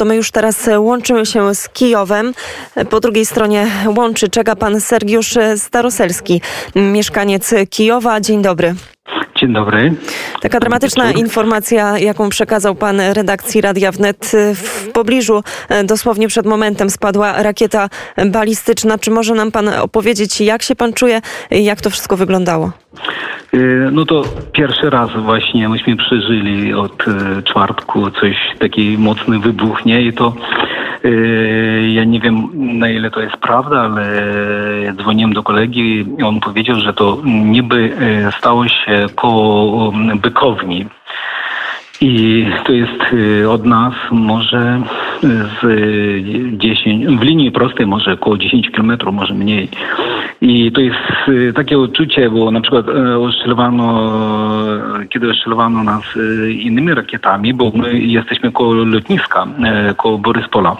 to my już teraz łączymy się z Kijowem. Po drugiej stronie łączy czeka pan Sergiusz Staroselski, mieszkaniec Kijowa. Dzień dobry. Dzień dobry. Taka dramatyczna informacja, jaką przekazał pan redakcji Radia Wnet. W pobliżu, dosłownie przed momentem, spadła rakieta balistyczna. Czy może nam pan opowiedzieć, jak się pan czuje, jak to wszystko wyglądało? Y, no to pierwszy raz właśnie myśmy przeżyli od y, czwartku coś taki mocny wybuch, nie? I to y, ja nie wiem na ile to jest prawda, ale dzwoniłem do kolegi i on powiedział, że to niby stało się koło bykowni. I to jest od nas może z 10, w linii prostej może około 10 km, może mniej. I to jest y, takie uczucie, bo na przykład e, ostrzelowano, kiedy ostrzelowano nas e, innymi rakietami, bo my jesteśmy koło lotniska, e, koło Boryspola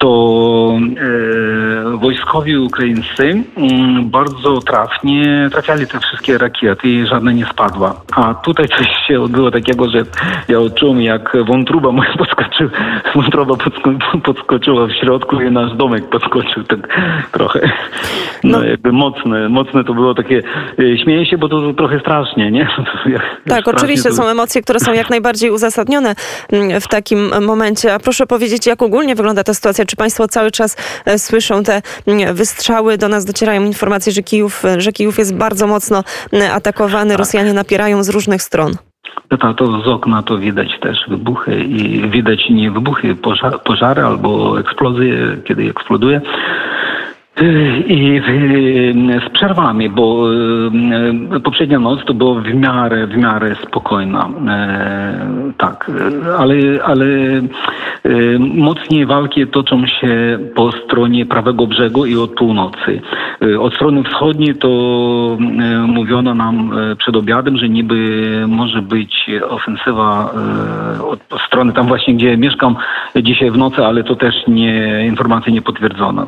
to e, wojskowi ukraińscy mm, bardzo trafnie trafiali te wszystkie rakiety i żadna nie spadła. A tutaj coś się odbyło takiego, że ja odczułem jak wątruba moja podskoczyła, wątroba podsko podskoczyła w środku i nasz domek podskoczył tak trochę. No, no jakby mocne, mocne to było takie, e, śmieję się, bo to trochę strasznie, nie? tak, oczywiście to... są emocje, które są jak najbardziej uzasadnione mm, w takim momencie. A proszę powiedzieć, jak ogólnie wygląda ta sytuacja? Czy państwo cały czas e, słyszą te mm, wystrzały? Do nas docierają informacje, że Kijów, e, że Kijów jest bardzo mocno mm, atakowany. Tak. Rosjanie napierają z różnych stron. To, to z okna to widać też wybuchy i widać nie wybuchy, pożar, pożary albo eksplozje, kiedy eksploduje. I z przerwami, bo e, poprzednia noc to była w miarę, w miarę spokojna. Tak, ale, ale mocniej walki toczą się po stronie prawego brzegu i od północy. Od strony wschodniej to mówiono nam przed obiadem, że niby może być ofensywa od strony tam właśnie, gdzie mieszkam dzisiaj w nocy, ale to też nie, informacja nie potwierdzona.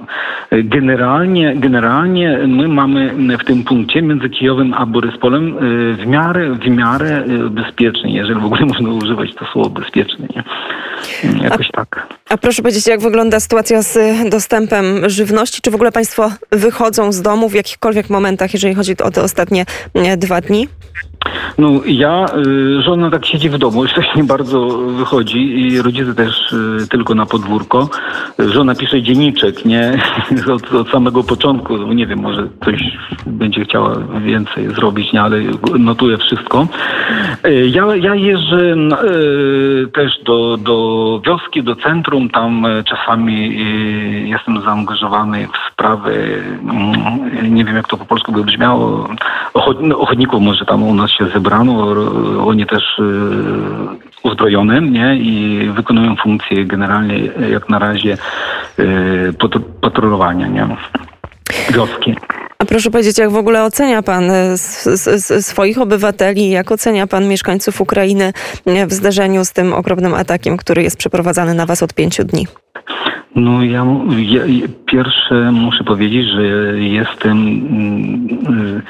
Generalnie generalnie, generalnie my mamy w tym punkcie między Kijowem a Boryspolem y, w miarę, w miarę y, bezpiecznie, jeżeli w ogóle można używać to słowo bezpieczne. Nie? Jakoś a, tak. A proszę powiedzieć, jak wygląda sytuacja z dostępem żywności? Czy w ogóle Państwo wychodzą z domu w jakichkolwiek momentach, jeżeli chodzi o te ostatnie dwa dni? No ja, y, żona tak siedzi w domu, już nie bardzo wychodzi i rodzice też y, tylko na podwórko. Żona pisze dzienniczek, nie? Od, od samego początku, no nie wiem, może coś będzie chciała więcej zrobić, nie? Ale notuje wszystko. Y, ja, ja jeżdżę też do, do wioski, do centrum, tam czasami jestem zaangażowany w sprawy, mm, nie wiem jak to po polsku by brzmiało, ochotników może tam u nas się zebrano, oni też y, uzbrojone nie? i wykonują funkcję generalnie jak na razie y, patrolowania nie? wioski. A proszę powiedzieć, jak w ogóle ocenia pan y, swoich obywateli, jak ocenia pan mieszkańców Ukrainy w zdarzeniu z tym okropnym atakiem, który jest przeprowadzany na was od pięciu dni? No ja, ja pierwsze muszę powiedzieć, że jestem mm,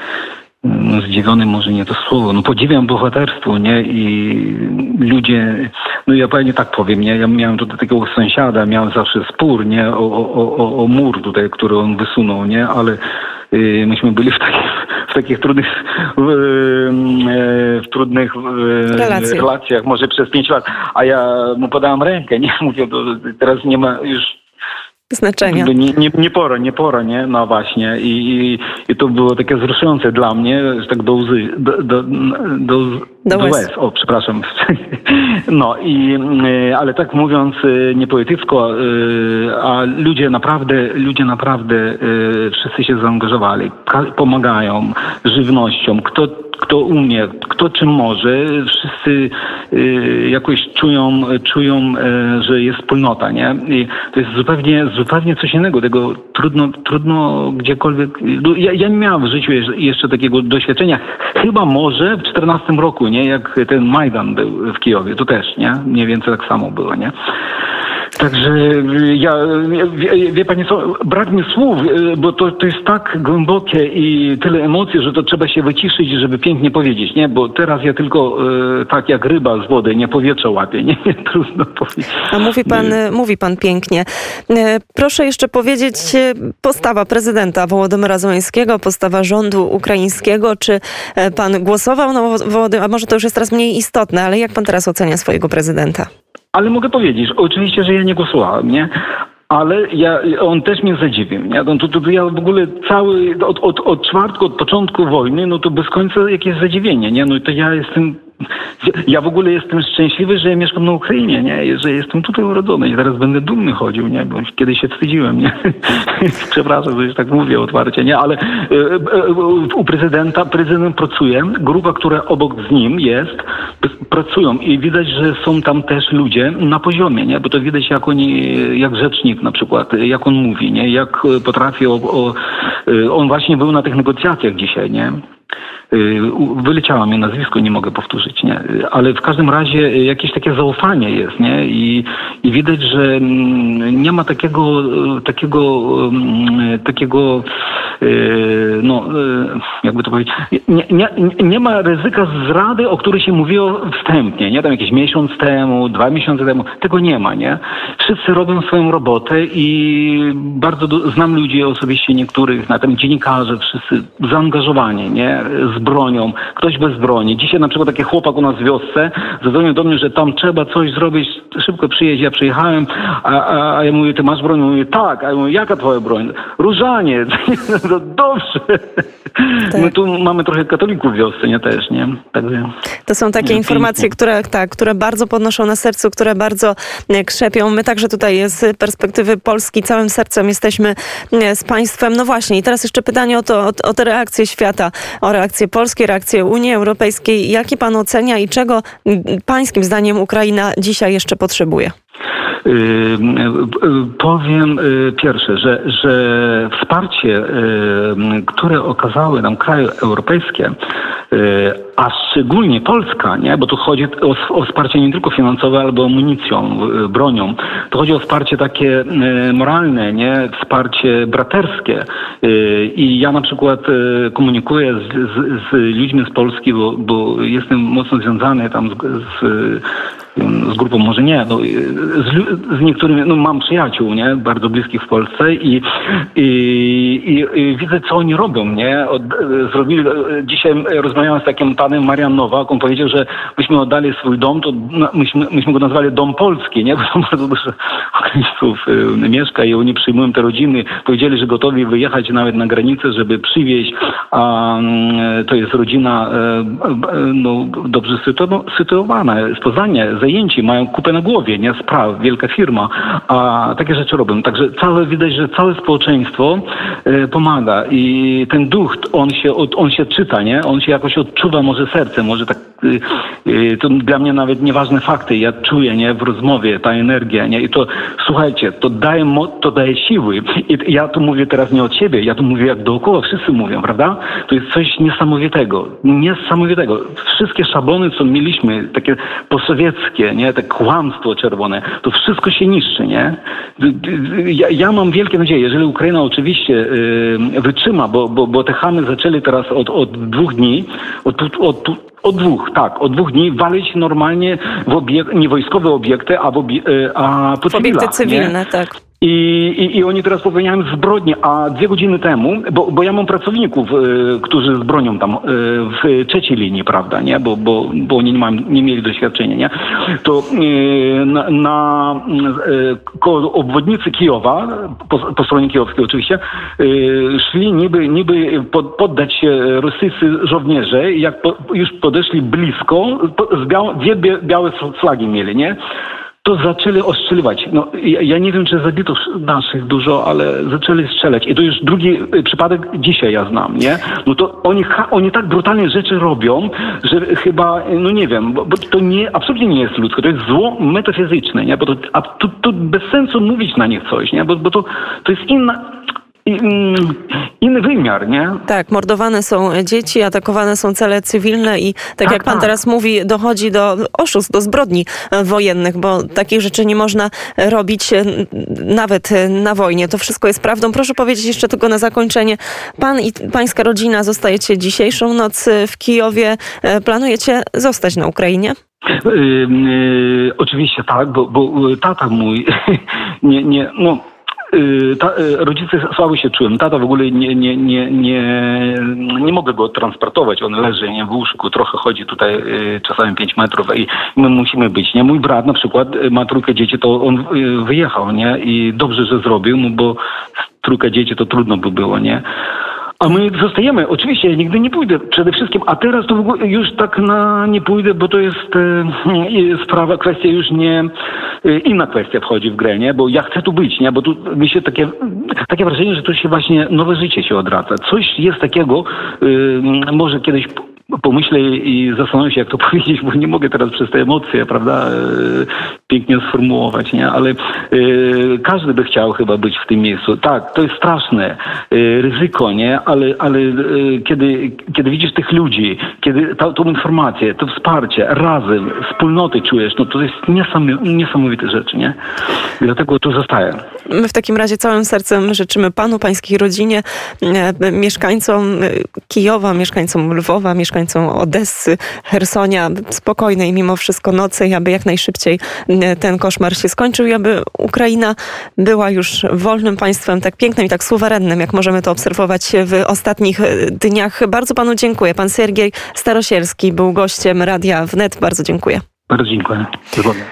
zdziwiony może nie to słowo, no podziwiam bohaterstwo, nie? I ludzie, no ja pewnie tak powiem, nie? Ja miałem tutaj takiego sąsiada, miałem zawsze spór, nie? O, o, o, o mur tutaj, który on wysunął, nie? Ale y, myśmy byli w takich, w takich trudnych, w, y, w trudnych y, relacjach, może przez pięć lat, a ja mu podałem rękę, nie? Mówię, teraz nie ma już znaczenia. Nie, nie, nie pora, nie pora, nie? No właśnie. I, i, I to było takie wzruszające dla mnie, że tak do łzy, do, do, do, do, do łez. O, przepraszam. No i, y, ale tak mówiąc y, niepoetycko, y, a ludzie naprawdę, ludzie naprawdę wszyscy się zaangażowali, pomagają żywnością, kto kto umie, kto czym może, wszyscy jakoś czują, czują, że jest wspólnota, nie? I to jest zupełnie, zupełnie coś innego. Tego trudno, trudno gdziekolwiek. No, ja, ja nie miałem w życiu jeszcze takiego doświadczenia. Chyba może w 14 roku, nie? Jak ten Majdan był w Kijowie, to też, nie? Mniej więcej tak samo było, nie? Także y, ja, wie, wie pani co, brak mi słów, y, bo to, to jest tak głębokie i tyle emocji, że to trzeba się wyciszyć, żeby pięknie powiedzieć, nie? Bo teraz ja tylko y, tak jak ryba z wody, nie powietrze łapię, nie? nie trudno powiedzieć. A mówi pan, mówi pan pięknie. Proszę jeszcze powiedzieć postawa prezydenta Wołodymyra Zełańskiego, postawa rządu ukraińskiego, czy pan głosował na Wołodymyra, a może to już jest teraz mniej istotne, ale jak pan teraz ocenia swojego prezydenta? Ale mogę powiedzieć, oczywiście, że ja nie głosowałem, nie? Ale ja, on też mnie zadziwił. Nie? No to, to, to ja w ogóle cały, od, od, od czwartku, od początku wojny, no to bez końca jakieś zadziwienie. Nie? No to ja jestem ja w ogóle jestem szczęśliwy, że mieszkam na Ukrainie, nie? Że jestem tutaj urodzony i teraz będę dumny chodził, nie? Bo kiedyś się wstydziłem, nie? Przepraszam, że już tak mówię otwarcie, nie? Ale e, e, u prezydenta, prezydent pracuje, grupa, która obok z nim jest, pracują i widać, że są tam też ludzie na poziomie, nie? Bo to widać, jak oni, jak rzecznik na przykład, jak on mówi, nie? Jak potrafi o, o on właśnie był na tych negocjacjach dzisiaj, nie? Wyleciało mi nazwisko, nie mogę powtórzyć, nie? Ale w każdym razie jakieś takie zaufanie jest, nie? I, i widać, że mm, nie ma takiego, takiego, mm, takiego, y, no, y, jakby to powiedzieć, nie, nie, nie ma ryzyka zrady, o której się mówiło wstępnie, nie? Tam jakiś miesiąc temu, dwa miesiące temu, tego nie ma, nie? Wszyscy robią swoją robotę i bardzo do, znam ludzi osobiście niektórych, na tym dziennikarze, wszyscy zaangażowani, nie? Z bronią, ktoś bez broni. Dzisiaj na przykład taki chłopak u nas w wiosce zadzwonił do mnie, że tam trzeba coś zrobić, szybko przyjeźdź, ja przyjechałem, a, a, a ja mówię, ty masz broń? Mówię, tak, a ja mówię, jaka twoja broń? Różaniec. no dobrze. Tak. My tu mamy trochę katolików w wiosce, nie też, nie? Także, to są takie informacje, które, tak, które bardzo podnoszą na sercu, które bardzo e, krzepią. My także tutaj z perspektywy Polski całym sercem jesteśmy e, z państwem. No właśnie i teraz jeszcze pytanie o to, o, o te reakcje świata, o reakcje polskie, reakcje Unii Europejskiej. Jaki pan ocenia i czego pańskim zdaniem Ukraina dzisiaj jeszcze potrzebuje? Y, y, powiem y, pierwsze, że, że wsparcie, które okazały nam kraje europejskie, a szczególnie Polska, nie? bo tu chodzi o, o wsparcie nie tylko finansowe, albo amunicją, bronią. To chodzi o wsparcie takie moralne, nie? wsparcie braterskie. I ja na przykład komunikuję z, z, z ludźmi z Polski, bo, bo jestem mocno związany tam z, z z grupą może nie, no, z, z, niektórymi, no mam przyjaciół, nie, bardzo bliskich w Polsce i, i, i, i widzę, co oni robią, nie. Od, zrobili, dzisiaj rozmawiałem z takim panem Marian Nowak, on powiedział, że myśmy oddali swój dom, to myśmy, myśmy go nazwali Dom Polski, nie, bo tam bardzo dużo Ukraińców y, mieszka i oni przyjmują te rodziny. Powiedzieli, że gotowi wyjechać nawet na granicę, żeby przywieźć, a y, to jest rodzina y, no, dobrze sytuowana, z Poznania, zajęci, mają kupę na głowie, nie spraw, wielka firma, a takie rzeczy robią. Także całe, widać, że całe społeczeństwo e, pomaga i ten duch, on się, on się czyta, nie? On się jakoś odczuwa może serce, może tak, e, e, to dla mnie nawet nieważne fakty, ja czuję, nie? W rozmowie ta energia, nie? I to, słuchajcie, to daje, to daje siły. I ja tu mówię teraz nie od siebie, ja tu mówię jak dookoła, wszyscy mówią, prawda? To jest coś niesamowitego, niesamowitego. Wszystkie szablony, co mieliśmy, takie posowieckie, nie? Te kłamstwo czerwone, to wszystko się niszczy, nie? Ja, ja mam wielkie nadzieje, jeżeli Ukraina oczywiście yy, wytrzyma, bo, bo, bo te chamy zaczęli teraz od, od dwóch dni, od, od, od dwóch, tak, od dwóch dni walić normalnie w obiek- nie wojskowe obiekty, a, w obie- y, a po Obiekty cywilne, nie? tak. I, i, I, oni teraz popełniają zbrodnie, a dwie godziny temu, bo, bo ja mam pracowników, y, którzy z bronią tam y, w trzeciej linii, prawda, nie? Bo, bo, bo oni nie, mają, nie mieli doświadczenia, nie? To y, na, na koło obwodnicy Kijowa, po, po stronie kijowskiej oczywiście, szli niby, niby pod, poddać się rosyjscy żołnierze, jak po, już podeszli blisko, z biał, dwie białe flagi mieli, nie? To zaczęli ostrzeliwać. No, ja, ja, nie wiem, czy zabito naszych dużo, ale zaczęli strzelać. I to już drugi y, przypadek dzisiaj ja znam, nie? No to oni, oni tak brutalnie rzeczy robią, że chyba, no nie wiem, bo, bo to nie, absolutnie nie jest ludzkie, to jest zło metafizyczne, nie? Bo to, a tu, tu bez sensu mówić na nich coś, nie? Bo, bo to, to jest inna inny wymiar, nie? Tak, mordowane są dzieci, atakowane są cele cywilne i tak, tak jak pan tak. teraz mówi, dochodzi do oszustw, do zbrodni wojennych, bo takich rzeczy nie można robić nawet na wojnie. To wszystko jest prawdą. Proszę powiedzieć jeszcze tylko na zakończenie. Pan i pańska rodzina zostajecie dzisiejszą noc w Kijowie. Planujecie zostać na Ukrainie? Yy, yy, oczywiście tak, bo, bo tata mój nie, nie, no Y, ta, y, rodzice słabo się czułem. Tata w ogóle nie, nie, nie, nie, nie mogę go transportować. On leży nie, w łóżku, trochę chodzi tutaj y, czasami 5 metrów i my musimy być. Nie? Mój brat na przykład ma trójkę dzieci, to on wyjechał nie? i dobrze, że zrobił, no bo trójkę dzieci to trudno by było. nie a my zostajemy. Oczywiście ja nigdy nie pójdę przede wszystkim, a teraz to już tak na nie pójdę, bo to jest e, sprawa, kwestia już nie, e, inna kwestia wchodzi w grę, nie? Bo ja chcę tu być, nie? Bo tu mi się takie, takie wrażenie, że tu się właśnie nowe życie się odraca. Coś jest takiego, e, może kiedyś pomyślę i zastanowię się, jak to powiedzieć, bo nie mogę teraz przez te emocje, prawda, e, pięknie sformułować, nie? Ale e, każdy by chciał chyba być w tym miejscu. Tak, to jest straszne e, ryzyko, nie? Ale, ale kiedy, kiedy widzisz tych ludzi, kiedy ta, tą informację, to wsparcie, razem, wspólnoty czujesz, no to jest niesamowite rzeczy, nie? Dlatego tu zostaję. My w takim razie całym sercem życzymy panu, pańskiej rodzinie, mieszkańcom Kijowa, mieszkańcom Lwowa, mieszkańcom mieszkańcom Odessy, Hersonia spokojnej mimo wszystko nocy, aby jak najszybciej e, ten koszmar się skończył i aby Ukraina była już wolnym państwem, tak pięknym i tak suwerennym, jak możemy to obserwować w ostatnich e, dniach. Bardzo panu dziękuję. Pan Sergiej Starosielski był gościem Radia Wnet. Bardzo dziękuję. Bardzo dziękuję. Dziękuję.